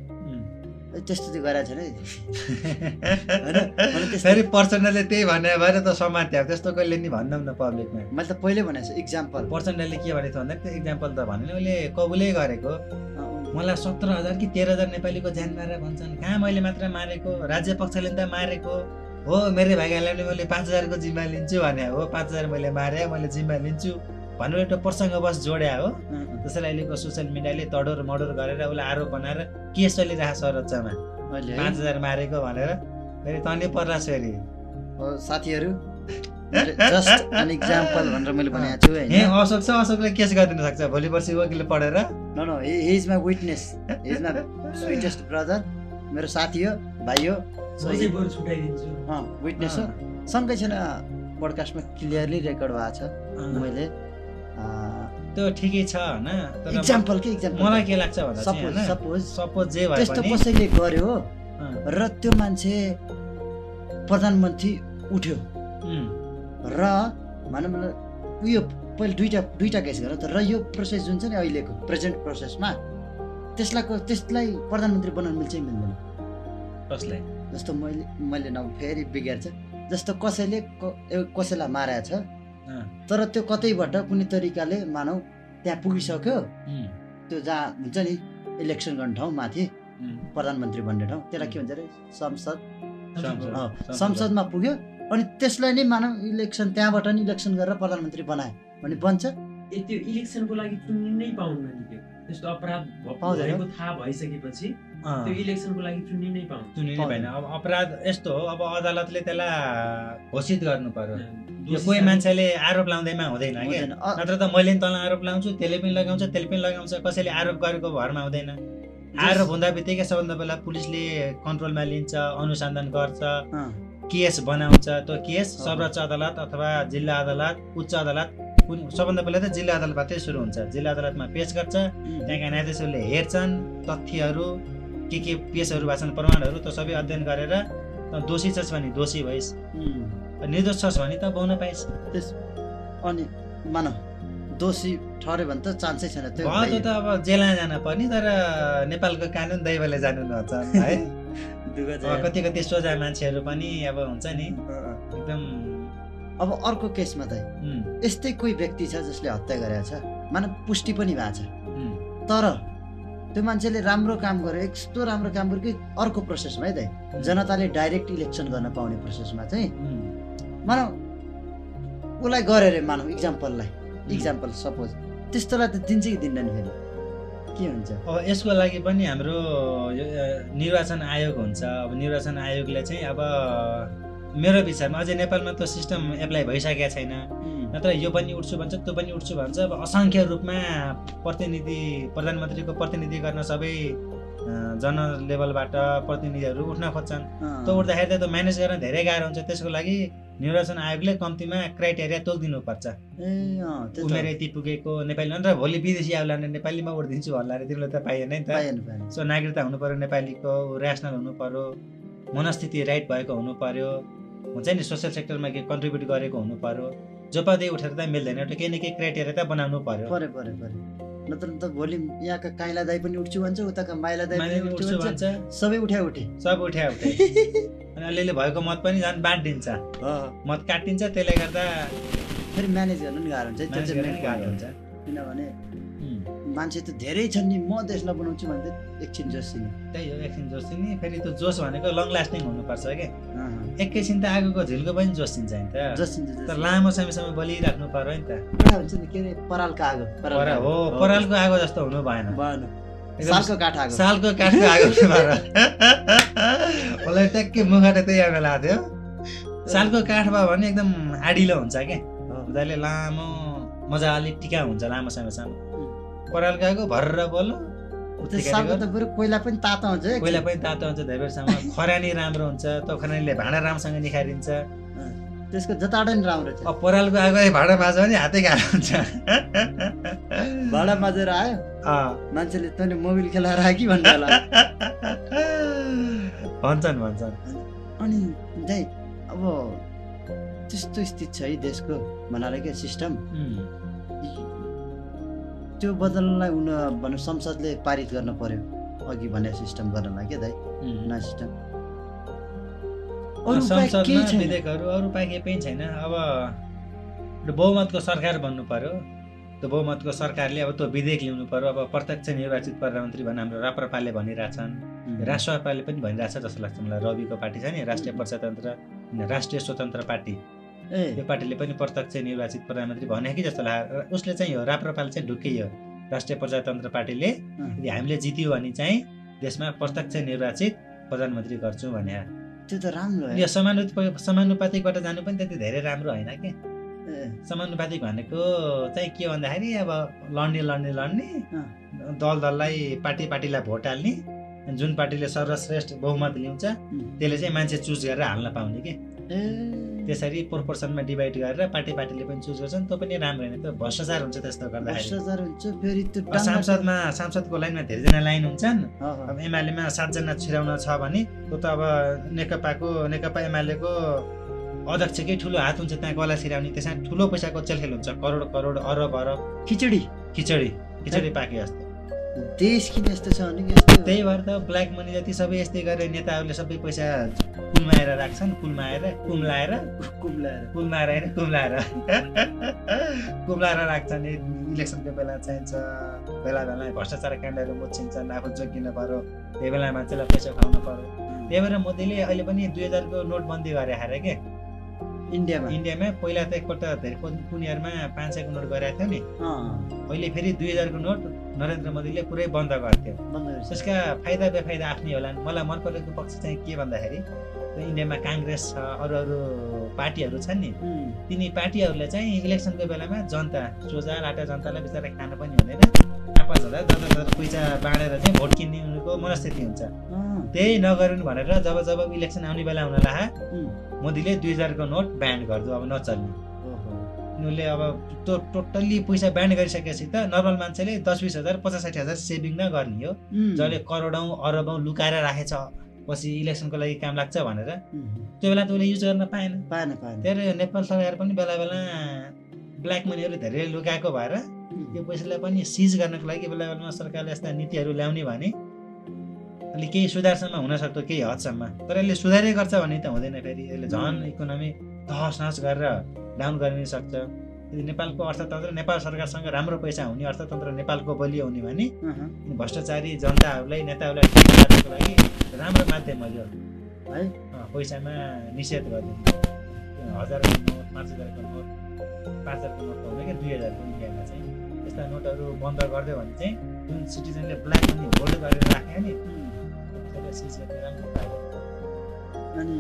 त्यस्तो चाहिँ गरेको छैन होइन
फेरि पर्सनलले त्यही भने भएर त समात्यो त्यस्तो कहिले नि भन्नौ न पब्लिकमा
मैले त पहिल्यै भनेको छु इक्जाम्पल
पर्सनलले के भनेको थियो भन्दा त्यो इक्जाम्पल त भनेन उसले कबुलै गरेको। मलाई सत्र हजार कि तेह्र हजार नेपालीको ज्यान मारेर भन्छन्। कहाँ मैले मात्र मारेको? राज्य पक्षले त मारेको। हो मेरो भाइहरूलाई पनि मैले पाँच हजारको जिम्मा लिन्छु भने हो पाँच हजार मैले मारे मैले जिम्मा लिन्छु भनेर एउटा प्रसङ्गवश जोड्या हो। त्यसैले अहिलेको सोसियल मिडियाले तडोर मडोर गरेर उसलाई आरोप बनाएर केस चलिरहेको छ
मैले
पाँच हजार मारेको भनेर। फेरि तनी पर्ला फेरि।
साथीहरू जस्ट एन इक्जाम्पल भनेर मैले भनेको छु
हे
होइन
अशोक छ अशोकले केस गरिदिन सक्छ? भोलि पर्सि वकिलले पढेर
न न he is my witness is my sweetest brother मेरो साथी हो भाइ हो
म चाहिँ बरु छुट्याइदिन्छु।
विटनेस हो। सँगै छैन पोडकास्टमा क्लियरली रेकर्ड भएको छ मैले।
त्यो ठिकै छ होइन? तर
इक्जाम्पल के इक्जाम्पल
मलाई के लाग्छ भन्दा
सपोज सपोज
सपोज जे भए
त्यस्तो कसैले गर्यो र त्यो मान्छे प्रधानमन्त्री उठ्यो। र भनौँ न उयो पहिले दुइटा दुइटा केस गर त र यो प्रोसेस जुन छ नि अहिलेको प्रेजेन्ट प्रोसेसमा त्यसलाई त्यसलाई प्रधानमन्त्री बनाउनु मिल्छ मिल्दैन?
कसलाई?
जस्तो मैले मैले न फेरि बिगार्छ। जस्तो कसैले कसैलाई मारेको छ तर त्यो कतैबाट कुनै तरिकाले मानौ त्यहाँ पुगिसक्यो त्यो जहाँ हुन्छ नि इलेक्सन गर्ने ठाउँ माथि प्रधानमन्त्री भन्ने ठाउँ त्यसलाई के भन्छ अरे संसद। संसदमा पुग्यो अनि त्यसलाई नै मानव इलेक्सन त्यहाँबाट नि इलेक्सन गरेर प्रधानमन्त्री बनायो भने बन्छ।
त्यो इलेक्सनको लागि चुन्नै पाउन्न नि त्यो त्यस्तो अपराध। भएको थाहा भइसकेपछि त्यो इलेक्सनको लागि चुन्नै पाउँछ
चुनिने भएन अब अपराध यस्तो हो अब अदालतले त्यसलाई घोषित गर्नु पर्यो। कोही मान्छेले आरोप लाउँदैमा हुँदैन
अ-
नत्र त मैले नि तँलाई आरोप लाउँछु त्यसले पनि लगाउँछ त्यसले पनि लगाउँछ कसैले आरोप गरेको भरमा हुँदैन। आरोप हुँदा बित्तिकै सबभन्दा पहिला पुलिसले कन्ट्रोलमा लिन्छ अनुसन्धान गर्छ। केस बनाउँछ त्यो केस। सर्वोच्च अदालत अथवा जिल्ला अदालत उच्च अदालत कुन- सबभन्दा पहिला त जिल्ला अदालतबाटै सुरु हुन्छ। जिल्ला अदालतमा पेस गर्छ त्यहाँका न्यायाधीशहरूले हेर्छन् तथ्यहरू के के पेसहरू भएको छन् प्रमाणहरू त्यो सबै अध्ययन गरेर तँ दोषी छस् भने दोषी भइस्। निर्दोष छस् भने त पाउन पाइस्।
त्यस अनि मानव दोषी ठह्यो भने त चान्सै छैन त्यो
त अब जेलमा जान पर्ने तर नेपालको कानुन दैवले जानु नहुन्छ है। कति कति सोझा मान्छेहरू पनि अब हुन्छ नि। एकदम
अब अर्को केसमा त यस्तै कोही व्यक्ति छ जसले हत्या गरेको छ मानव पुष्टि पनि भएको छ। तर त्यो मान्छेले राम्रो काम गर्यो यस्तो राम्रो काम गर्यो कि अर्को प्रोसेसमा है त जनताले डाइरेक्ट इलेक्सन गर्न पाउने प्रोसेसमा चाहिँ मानव उसलाई गरे अरे मानव इक्जाम्पललाई। इक्जाम्पल सपोज त्यस्तोलाई त दिन्छ कि दिन्न नि फेरि। के हुन्छ?
अब यसको लागि पनि हाम्रो यो, निर्वाचन आयोग हुन्छ। अब निर्वाचन आयोगले चाहिँ अब मेरो विचारमा अझै नेपालमा त सिस्टम एप्लाई भइसकेको छैन। नत्र यो पनि उठ्छु भन्छ त्यो पनि उठ्छु भन्छ। अब असङ्ख्य रूपमा प्रतिनिधि प्रधानमन्त्रीको प्रतिनिधि गर्न सबै जन लेभलबाट प्रतिनिधिहरू उठ्न खोज्छन्। त्यो उठ्दाखेरि त त्यो म्यानेज गर्न धेरै गाह्रो हुन्छ। त्यसको लागि निर्वाचन आयोगले कम्तीमा क्राइटेरिया तोकिदिनुपर्छ
ए अँ त्यो त
उमेर यति पुगेको नेपाली नत्र भोलि विदेशी आउला भने नेपालीमा उठिदिन्छु भन्ला अरे तिमीले त पाइएन नि त। सो नागरिकता हुनु पर्यो नेपालीको ऱ्यासनल हुनु पर्यो मनस्थिति राइट भएको हुनु पर्यो हुन्छ नि सोसियल सेक्टरमा के कन्ट्रिब्युट गरेको हुनु पर्यो। जो पाउँदै उठेर त मिल्दैन एउटा केही न केही क्राइटेरिया त बनाउनु पर्यो।
परे परे परे नत्र त भोलि यहाँका काइला दाई पनि उठ्छु भन्छ उताका माइला दाई पनि
उठ्छु
भन्छ। सबै उठ्या उठे
सब उठ्या उठे अनि अलिअलि भएको मत पनि झन् बाँडिदिन्छ। मत काटिदिन्छ त्यसले गर्दा
फेरि म्यानेज गर्नु नि गाह्रो हुन्छ त्यो चाहिँ
गाह्रो हुन्छ।
किनभने मान्छे त धेरै छन् नि म देशलाई बनाउँछु भने एकछिन जोसिने
त्यही हो एकछिन जोस नि फेरि त्यो जोस भनेको लङ लास्टिङ हुनुपर्छ क्या। एकैछिन त आगोको झिल्को पनि जोसिन्छ नि त।
जोसिन्छ
तर लामो समयसम्म बलिराख्नु पर्यो नि त।
हुन्छ नि के अरे? परालको आगो।
हो। परालको आगो जस्तो हुनु भएन।
सालको काठ आगो।
सालको काठको आगो मलाई ट्याक्कै मुखबाट त्यही आगो लाग्थ्यो। सालको काठ भयो भने एकदम आडिलो हुन्छ क्या मजाले लामो मजाले टिका हुन्छ लामो समयसम्म। परालको आगो भर्र बोलो।
त्यो सालको त बरु कोइला पनि तातो हुन्छ है
कोइला पनि तातो हुन्छ धेरै बेरसम्म खरानी राम्रो हुन्छ त्यो खरानीले भाँडा राम्रोसँग निखारिन्छ।
त्यसको जताडै नि राम्रो छ।
परालको आगो भाँडा माझ्यो भने हातै गाह्रो हुन्छ।
भाडा माझेर आयो? मान्छेले तैँले मोबाइल खेलाएर आयो कि भन्नु होला?
भन्छन् भन्छन्।
अनि दाइ अब त्यस्तो स्थिति छ है देशको भन्नाले क्या सिस्टम? त्यो बदल्नलाई उन भनौँ संसदले पारित गर्न पर्यो। अघि भने सिस्टम गर्नलाई क्या दाइ। नयाँ सिस्टम
विधेयकहरू अरू उपाय केही पनि छैन। अब बहुमतको सरकार बन्नु पर्यो। त्यो बहुमतको सरकारले अब त्यो विधेयक ल्याउनु पर्यो। अब प्रत्यक्ष निर्वाचित प्रधानमन्त्री भने हाम्रो राप्रपाले भनिरहेछन्। राष्ट्रपाले पनि भनिरहेछ जस्तो लाग्छ मलाई। रविको पार्टी छ नि राष्ट्रिय प्रजातन्त्र राष्ट्रिय स्वतन्त्र पार्टी।
ए।
त्यो पार्टीले पनि प्रत्यक्ष निर्वाचित प्रधानमन्त्री भने कि जस्तो लाग्यो उसले चाहिँ यो राप्रपाले चाहिँ ढुक्कै यो राष्ट्रिय प्रजातन्त्र पार्टीले। यदि हामीले जित्यो भने चाहिँ देशमा प्रत्यक्ष निर्वाचित प्रधानमन्त्री गर्छौँ भने।
त्यो त राम्रो
यो
है
समानु समानुपातिकबाट जानु पनि त्यति धेरै राम्रो होइन कि। समानुपातिक भनेको चाहिँ के भन्दाखेरि अब लड्ने लड्ने लड्ने। दल दललाई पार्टी पार्टीलाई भोट हाल्ने। जुन पार्टीले सर्वश्रेष्ठ बहुमत ल्याउँछ त्यसले चाहिँ मान्छे चुज गरेर हाल्न पाउने कि। त्यसरी प्रोपोर्सनमा डिभाइड गरेर पार्टी पार्टीले पनि चुज गर्छन् त्यो पनि राम्रो होइन। त्यो भ्रष्टाचार हुन्छ त्यस्तो गर्दाखेरि।
भ्रष्टाचार हुन्छ फेरि त्यो
सांसदमा सांसदको लाइनमा धेरैजना लाइन हुन्छन्। अब एमालेमा सातजना छिराउन छ भने त्यो त अब नेकपाको नेकपा एमालेको अध्यक्षकै ठुलो हात हुन्छ त्यहाँ गला छिराउने त्यसमा ठुलो पैसाको चेलखेल हुन्छ। करोड करोड अरब अरब।
खिचडी।
खिचडी खिचडी पाके जस्तो।
देश किन यस्तो छ भने यस्तो
त्यही भएर त ब्ल्याक मनी जति सबै यस्तै गरेर नेताहरूले सबै पैसा कुलमाएर राख्छन् कुलमाएर कुम्लाएर।
कुम्लाएर।
कुम्लाएर होइन कुम्लाएर। कुम्लाएर राख्छन्। इलेक्सनको बेला चाहिन्छ बेला बेला भ्रष्टाचार काण्डहरू मुछिन्छन् आफू जोगिन पर्यो त्यही बेला मान्छेलाई पैसा खुवाउनु पर्यो। त्यही भएर मोदीले अहिले पनि दुई हजारको नोटबन्दी गरे हारे के?
इन्डियामा?
इन्डियामा पहिला त एकपल्ट धेरै कुन इयरमा पाँच सयको नोट गरेको थियो नि। अहिले फेरि दुई हजारको नोट नरेन्द्र मोदीले पुरै बन्द गर्थ्यो। त्यसका फाइदा बेफाइदा आफ्नै होला मलाई मन परेको पक्ष चाहिँ के भन्दाखेरि इन्डियामा काङ्ग्रेस छ अरू अरू पार्टीहरू छन् नि। तिनी पार्टीहरूले चाहिँ इलेक्सनको बेलामा जनता सोझा लाटा जनतालाई बिचरा खानु पनि हुँदैन। पाँच हजार दस हजार पैसा बाँडेर चाहिँ भोट किन्ने उनीहरूको मनस्थिति हुन्छ। त्यही नगरून् भनेर जब जब इलेक्सन आउने बेला हुन
उम्,
मोदीले दुई हजारको नोट ब्यान्ड गरिदियो अब नचल्ने। उनीहरूले अब त्यो टोटल्ली पैसा ब्यान्ड गरिसकेपछि त नर्मल मान्छेले दस बिस हजार पचास साठी हजार सेभिङ न गर्ने हो। जसले करोडौँ अरबौँ लुकाएर राखेछ पछि इलेक्सनको लागि काम लाग्छ भनेर। त्यो बेला त उसले युज गर्न पाएन।
पाएन पाएन।
त्यही नेपाल सरकार पनि बेला बेला ब्ल्याक मनीहरू धेरै लुकाएको भएर
उम्,
यो पैसालाई पनि सिज गर्नको लागि बेला बेलामा सरकारले यस्ता नीतिहरू ल्याउने भने अलि केही सुधारसम्म हुनसक्छ केही हदसम्म। तर यसले सुधारै गर्छ भने त हुँदैन फेरि। यसले झन् इकोनोमी तहस नहस गरेर डाउन गरिदिन सक्छ। यदि नेपालको अर्थतन्त्र नेपाल सरकारसँग राम्रो पैसा हुने अर्थतन्त्र नेपालको बलियो हुने भने भ्रष्टाचारी जनताहरूलाई नेताहरूलाई ठिक पार्नको लागि राम्रो माध्यम हो यो।
है?
पैसामा निषेध गरिदिनु त्यो हजारको नोट पाँच हजारको नोट पाँच हजारको नोट हुँदैन क्या दुई हजारको इन्डियामा चाहिँ। यस्ता नोटहरू बन्द गरिदियो भने चाहिँ जुन सिटिजनले ब्ल्याक मनी होल्ड गरेर राख्यो नि सिज गर्ने राम्रो पायो।
अनि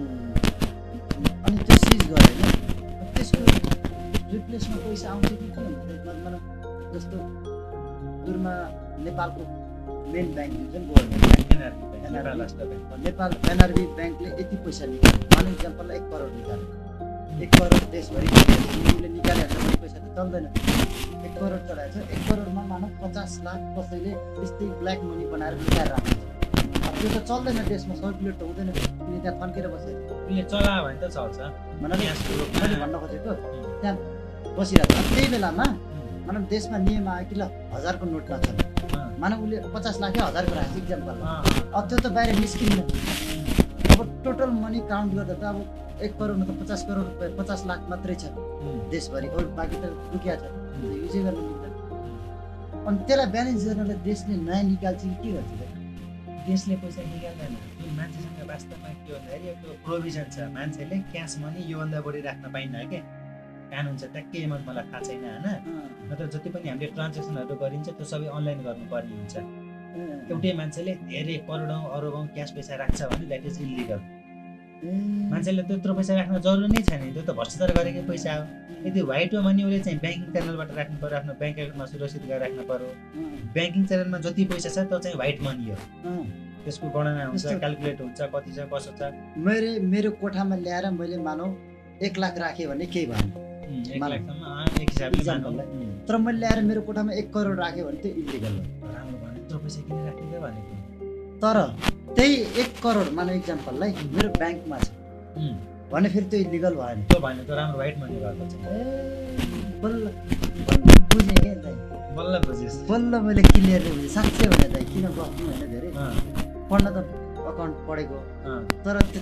अनि त्यो सिज गऱ्यो होइन त्यसको रिप्लेसमा पैसा आउँछ कि के? हुन्छ मतलब जस्तो सुरुमा नेपालको मेन ब्याङ्क हुन्छ नि गभर्मेन्ट ब्याङ्क
नेपाल राष्ट्र ब्याङ्क
नेपाल एनआरबी ब्याङ्कले यति पैसा निकाल्यो। वान इक्जाम्पल एक करोड निकाल्यो। एक करोड देशभरि उसले निकाल्यो भने पैसा त चल्दैन। एक करोड चलाएको छ। एक करोडमा मानव पचास लाख कसैले त्यस्तै ब्ल्याक मनी बनाएर लुकाएर राखेको छ अब त्यो त चल्दैन देशमा सर्कुलेट त हुँदैन। किन त्यहाँ थन्केर
उसले चलायो भने त चल्छ।
मैले भन्न खोजेको त्यहाँ बसिरहेको छ। त्यही बेलामा मानव देशमा नियम आयो कि ल हजारको नोट
अँ,
मानव उसले पचास लाखै हजारको राखेको छ इक्जाम्पल
अँ,
अब त्यो त बाहिर निस्किन्न अब टोटल मनी काउन्ट गर्दा त अब एक करोडमा त पचास करोड रुपियाँ पचास लाख मात्रै छ देशभरि। अरू बाँकी त रुकिया छ। युजै गर्न मिल्दैन। अनि त्यसलाई ब्यालेन्स गर्नलाई देशले नयाँ निकाल्छ कि के गर्छ?
देशले पैसा निकाल्दैन। जुन मान्छेसँग वास्तवमा के भन्दाखेरि यो प्रोभिजन छ। मान्छेले क्यास मनी योभन्दा बढी राख्न पाइन्न क्या कानुन छ ट्याक्कै म मलाई थाहा छैन होइन? नत्र जति पनि हामीले ट्रान्जेक्सनहरू गरिन्छ त्यो सबै अनलाइन गर्नुपर्ने हुन्छ। एउटै मान्छेले धेरै करोडौँ अरबौँ क्यास पैसा राख्छ भने द्याट इज इलिगल मान्छेले त्यत्रो पैसा राख्न जरुरी नै छैन त्यो त भ्रष्टाचार गरेकै पैसा हो। यदि व्हाइट हो भने उसले चाहिँ ब्याङ्किङ च्यानलबाट राख्नु पऱ्यो आफ्नो ब्याङ्क एकाउन्टमा सुरक्षित गरेर राख्नु पऱ्यो ब्याङ्किङ च्यानलमा जति पैसा छ त्यो चाहिँ व्हाइट मनी हो। त्यसको गणना हुन्छ क्यालकुलेट हुन्छ कति छ कसो छ।
मैले मेरो कोठामा ल्याएर मैले मानौ एक लाख राखेँ भने केही भएन। मान-
मानौँ।
तर मैले ल्याएर मेरो कोठामा एक करोड राख्यो भने त्यो इलिगल हो।
राम्रो भने यत्रो पैसा किन राखिदियो भनेको
तर त्यही एक करोड मानव इक्जाम्पललाई मेरो ब्याङ्कमा छ। भने फेरि त्यो इलिगल भएन
त्यो भने त राम्रो वाइट मनी भएको छ।
बल्ल बुझेँ क्या दाइ?
बल्ल बुझेस्।
बल्ल मैले क्लियरली बुझेँ। साँच्चै भने दाइ किन गफ्नु होइन धेरै। पढ्न त अकाउन्ट पढेको। तर त्यो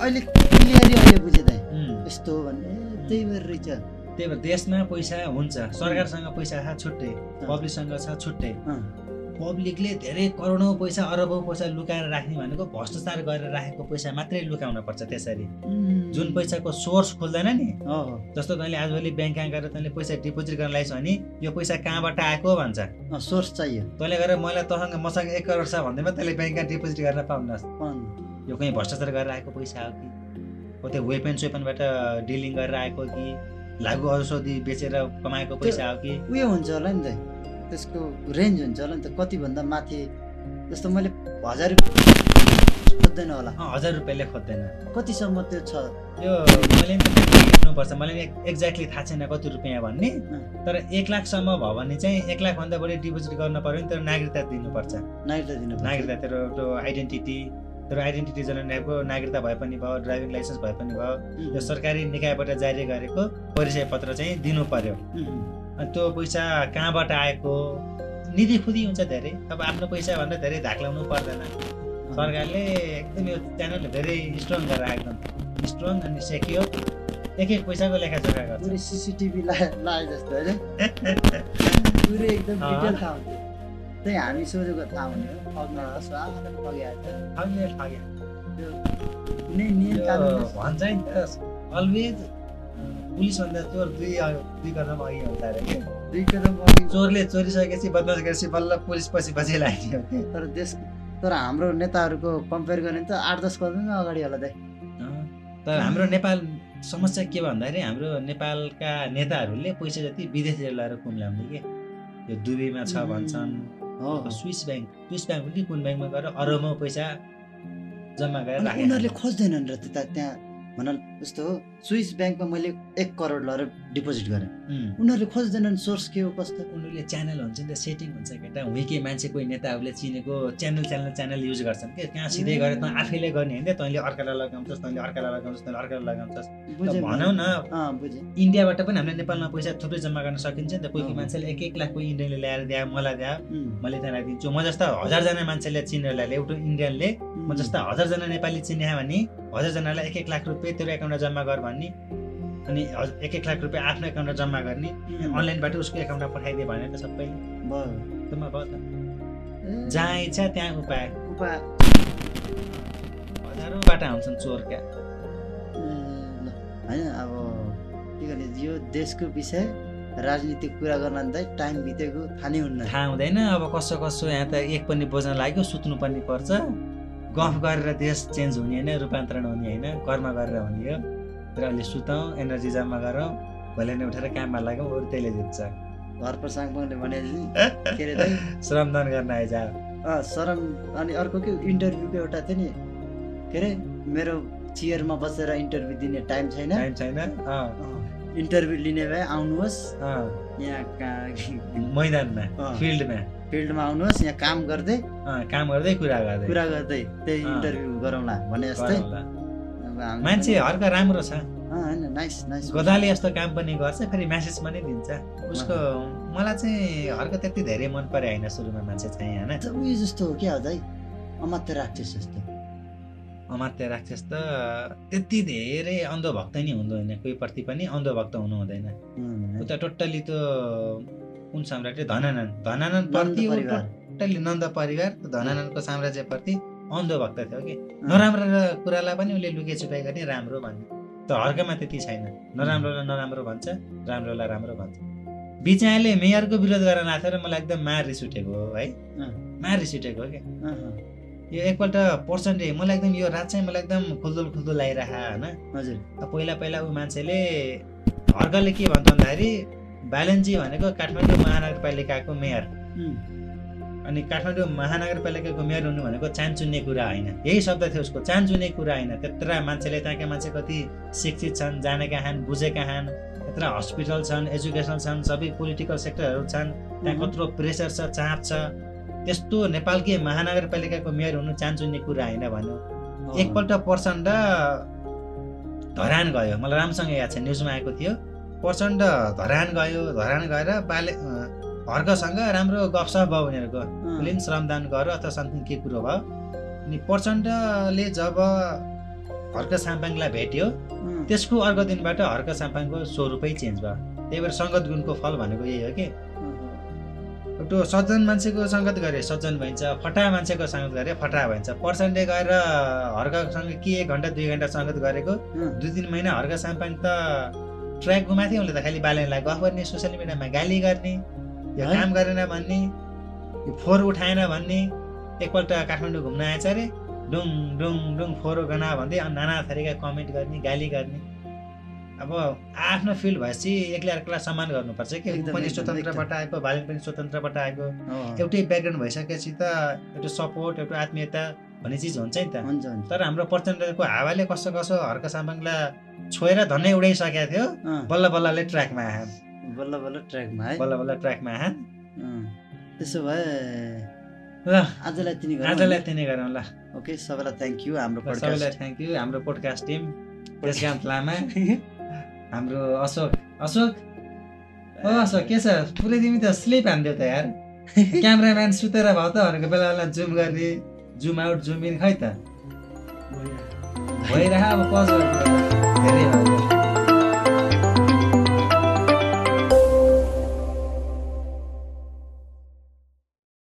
अहिले क्लियरली अहिले बुझेँ दाइ। यस्तो हो भने ए त्यही भएर रहेछ।
त्यही भएर देशमा पैसा हुन्छ। सरकारसँग पैसा छ छुट्टै पब्लिकसँग छ छुट्टै। पब्लिकले धेरै करोडौँ पैसा अरबौँ पैसा लुकाएर राख्ने भनेको भ्रष्टाचार गरेर राखेको पैसा मात्रै लुकाउन पर्छ त्यसरी। जुन पैसाको सोर्स खोल्दैन नि जस्तो तैँले आजभोलि ब्याङ्क कहाँ गएर तैँले पैसा डिपोजिट गर्न लगाइस् भने यो पैसा कहाँबाट आएको भन्छ?
सोर्स चाहियो।
तैँले गएर मलाई तसँग मसँग एक करोड छ भन्दैमा तैँले ब्याङ्कमा डिपोजिट गर्न पाउनुहोस्
पाउनु।
यो कहीँ भ्रष्टाचार गरेर आएको पैसा हो कि? हो त्यो वेपन सोपनबाट डिलिङ गरेर आएको कि? लागु औषधि बेचेर कमाएको पैसा हो कि?
उयो हुन्छ होला नि त। त्यसको रेन्ज हुन्छ होला नि त कतिभन्दा माथि जस्तो मैले हजार रुपियाँ खोज्दैन होला।
हजार रुपियाँले खोज्दैन।
कतिसम्म त्यो छ?
यो मैले हेर्नुपर्छ मलाई नि एक्ज्याक्टली थाहा छैन कति रुपियाँ भन्ने। तर एक लाखसम्म भयो भने चाहिँ एक लाखभन्दा बढी डिपोजिट गर्न पऱ्यो नि तर नागरिकता दिनुपर्छ।
नागरिकता दिनु
नागरिकता तेरो त्यो आइडेन्टिटी तेरो आइडेन्टिटी जनाएको नागरिकता भए पनि भयो ड्राइभिङ लाइसेन्स भए पनि भयो यो सरकारी निकायबाट जारी गरेको परिचय पत्र चाहिँ दिनु पर्यो त्यो पैसा कहाँबाट आएको? निधि खुदी हुन्छ धेरै। अब आफ्नो पैसा भन्दा धेरै धाक लाउनु पर्दैन। सरकारले एकदम यो च्यानल धेरै स्ट्रङ गरेर एकदम स्ट्रङ अनि सेक्योर एक एक पैसाको लेखाजोखा गर्छ।
पुरै सिसिटिभी ला लाए जस्तो होइन पुरै एकदम। डिटेल थाहा त्यही हामी सोझेको थाहा हुने ठग्न ठगिहाल्छ
ठग्यो, ठग्यो।
त्यो कुनै नियम
भन्छ नि त। अलवेज पुलिसभन्दा चोर दुई दुई कदम अघि
दुई कदम अघि।
चोरले चोरिसकेपछि बदमास गरेपछि बल्ल पुलिस पछि पछि
तर देश तर हाम्रो नेताहरूको कम्पेयर गर्ने त आठ दस कदम अगाडि होला दाइ।
तर हाम्रो नेपाल समस्या के भन्दाखेरि हाम्रो नेपालका नेताहरूले पैसा जति विदेशतिर लगाएर कुम्ल्याउने के? यो दुबईमा छ भन्छन्। स्विस ब्याङ्क स्विस ब्याङ्क कि कुन ब्याङ्कमा गएर अरबौँ पैसा जम्मा गरेर
उनीहरूले खोज्दैनन् र त्यता त्यहाँ भन जस्तो हो स्विस ब्याङ्कमा मैले एक करोड लगेर डिपोजिट गरेँ। उनीहरूले खोज्दैनन् सोर्स के हो कस्तो?
उनीहरूले च्यानल हुन्छ नि त सेटिङ हुन्छ केटा हुइके मान्छे कोही नेताहरूले चिनेको च्यानल च्यानल च्यानल युज गर्छन् के त्यहाँ सिधै गएर त आफैले गर्ने होइन तैँले अर्कालाई लगाउँछस् तैँले अर्कालाई लगाउँछस् तैँले अर्कालाई लगाउँछस्। भनौँ न।
बुझेँ।
इन्डियाबाट पनि हामीले नेपालमा पैसा थुप्रै जम्मा गर्न सकिन्छ नि त। कोही कोही। मान्छेले एक एक लाख कोही इन्डियनले ल्याएर द्या मलाई द्या
उम्,
मैले त्यहाँ दिन्छु म जस्ता हजारजना मान्छेले चिनेर ल्याएर एउटा इन्डियनले म जस्ता हजारजना नेपाली चिने भने हजारजनालाई एक एक लाख रुपियाँ तेरो एकाउन्टमा जम्मा गर भन्ने। अनि एक एक लाख रुपियाँ आफ्नो एकाउन्टमा जम्मा गर्ने। अनलाइनबाट उसको एकाउन्टमा पठाइदियो भने त सबैले
भयो।
त? जहाँ इच्छा त्यहाँ उपाय।
उपाय।
हजारौँबाट आउँछन् चोरका।
होइन अब के गर्ने यो देशको विषय राजनीतिक कुरा गर्न त टाइम बितेको थाहा नै हुन्न।
थाहा हुँदैन अब कसो कसो यहाँ त एक पनि बोज्न लाग्यो सुत्नु पनि पर्छ। गफ गरेर देश चेन्ज हुने होइन रूपान्तरण हुने होइन कर्म गरेर हुने हो। तर अहिले सुतौँ एनर्जी जम्मा गरौँ भोलि नै उठेर काममा लाग्यौँ अरू त्यसले जित्छ।
घर पर साङपाङले भने के अरे
श्रमदान गर्न आइज।
अँ सरम अनि अर्को के इन्टरभ्यूको एउटा थियो नि। के अरे? मेरो चेयरमा बसेर इन्टरभ्यू दिने टाइम छैन।
टाइम छैन?
इन्टरभ्यू लिने भए आउनुहोस्।
अँ,
यहाँ
मैदानमा। फिल्डमा।
फिल्डमा आउनुहोस् यहाँ काम गर्दै
काम गर्दै कुरा गर्दै।
कुरा गर्दै त्यही। इन्टरभ्यू गरौँला भने जस्तै।
मान्छे हर्क राम्रो छ।
नाइस नाइस
गोदाले यस्तो काम पनि गर्छ फेरि म्यासेज पनि दिन्छ। उसको मलाई चाहिँ हर्क त्यति धेरै मन परे होइन सुरुमा मान्छे चाहिँ होइन?
उयो जस्तो हो क्या अझै अमात्य राक्षस जस्तो।
अमात्य राक्षस त त्यति धेरै अन्धभक्त नि हुँदैन कोही प्रति पनि अन्धभक्त हुनु हुँदैन। उता टोटल्ली त्यो कुन साम्राज्य? धनानन्द। धनानन्द प्रति टोटल्ली नन्द परिवार धनानन्दको साम्राज्यप्रति अन्धभक्त थियो कि नराम्रो कुरालाई पनि उसले लुके छुपाइ गर्ने राम्रो भन्ने त हर्कमा त्यति छैन। नराम्रोलाई नराम्रो भन्छ राम्रोलाई राम्रो भन्छ। बिचाले मेयरको विरोध गर्न लाग्थ्यो र मलाई एकदम मार रिस उठेको हो है। मार रिस उठेको हो क्या यो एकपल्ट पर्सेन्टेज मलाई एकदम यो रात चाहिँ मलाई एकदम खुल्दुल खुल्दुल लागिरह होइन?
हजुर।
पहिला पहिला ऊ मान्छेले हर्कले के भन्छ भन्दाखेरि बालनजी भनेको काठमाडौँ महानगरपालिकाको मेयर। अनि काठमाडौँ महानगरपालिकाको मेयर हुनु भनेको चान्चुन्ने कुरा होइन। यही शब्द थियो उसको। चान्चुन्ने कुरा होइन। त्यत्र मान्छेले त्यहाँका मान्छे कति शिक्षित छन् जानेका छन् बुझेका छन् त्यत्र हस्पिटल छन् एजुकेसन छन् सबै पोलिटिकल सेक्टरहरू छन् त्यहाँ। कत्रो प्रेसर छ चाप छ। त्यस्तो नेपालकै महानगरपालिकाको मेयर हुनु चान्चुन्ने कुरा होइन भन्यो। एकपल्ट प्रचण्ड धरान गयो। मलाई राम्रोसँग याद छ न्युजमा आएको थियो। प्रचण्ड धरान गयो धरान गएर बाले हर्कसँग राम्रो गफसफ भयो उनीहरूको। उसले पनि श्रमदान गर्यो अथवा समथिङ के कुरो भयो। अनि प्रचण्डले जब हर्क साम्पाङलाई भेट्यो त्यसको अर्को दिनबाट हर्क साम्पाङको स्वरूपै चेन्ज भयो। त्यही भएर सङ्गत गुणको फल भनेको यही हो कि। एउटा सज्जन मान्छेको सङ्गत गरे सज्जन भइन्छ फटा मान्छेको सङ्गत गरे फटा भइन्छ। प्रचण्डले गएर हर्कसँग के एक घन्टा दुई घन्टा सङ्गत गरेको दुई तिन महिना हर्क साम्पाङ त ट्र्याक घुमाएको थियो उसले त खालि बाल्यलाई गफ गर्ने सोसियल मिडियामा गाली गर्ने यो? काम गरेन भन्ने यो फोहोर उठाएन भन्ने एकपल्ट काठमाडौँ घुम्न आएछ अरे डुङ डुङ डुङ फोहोर गना भन्दै अनि नाना थरीका कमेन्ट गर्ने गाली गर्ने। अब आफ्नो फिल्ड भएपछि एक्लै अर्कोलाई सम्मान गर्नुपर्छ कि? पनि स्वतन्त्रबाट आएको भाइलिन पनि स्वतन्त्रबाट आएको। एउटै ब्याकग्राउन्ड भइसकेपछि त एउटा सपोर्ट एउटा आत्मीयता भन्ने चिज हुन्छ नि त।
हुन्छ
तर हाम्रो प्रचण्डको हावाले कसो कसो हर्क साम्बाङलाई छोएर धन्नै उडाइसकेको थियो। बल्ल बल्लले ट्र्याकमा आयो
बल्ल बल्ल ट्र्याकमा है।
बल्ल बल्ल ट्र्याकमा
अँ, त्यसो भए
ल।
आजलाई तिनी
आजलाई तिनी गरौँ ल।
ओके सबैलाई थ्याङ्क यू हाम्रो
सबैलाई थ्याङ्क यू हाम्रो पोडकास्ट टिम त्यसकान्त लामा हाम्रो अशोक। अशोक? ओ अशोक के छ? पुरै तिमी त स्लिप हान्थ्यौ त यार। क्यामराम्यान सुतेर भयो त भनेको बेला बेला जुम गर्ने जुम आउट जुम इन खै त? भइरह अब पज धेरै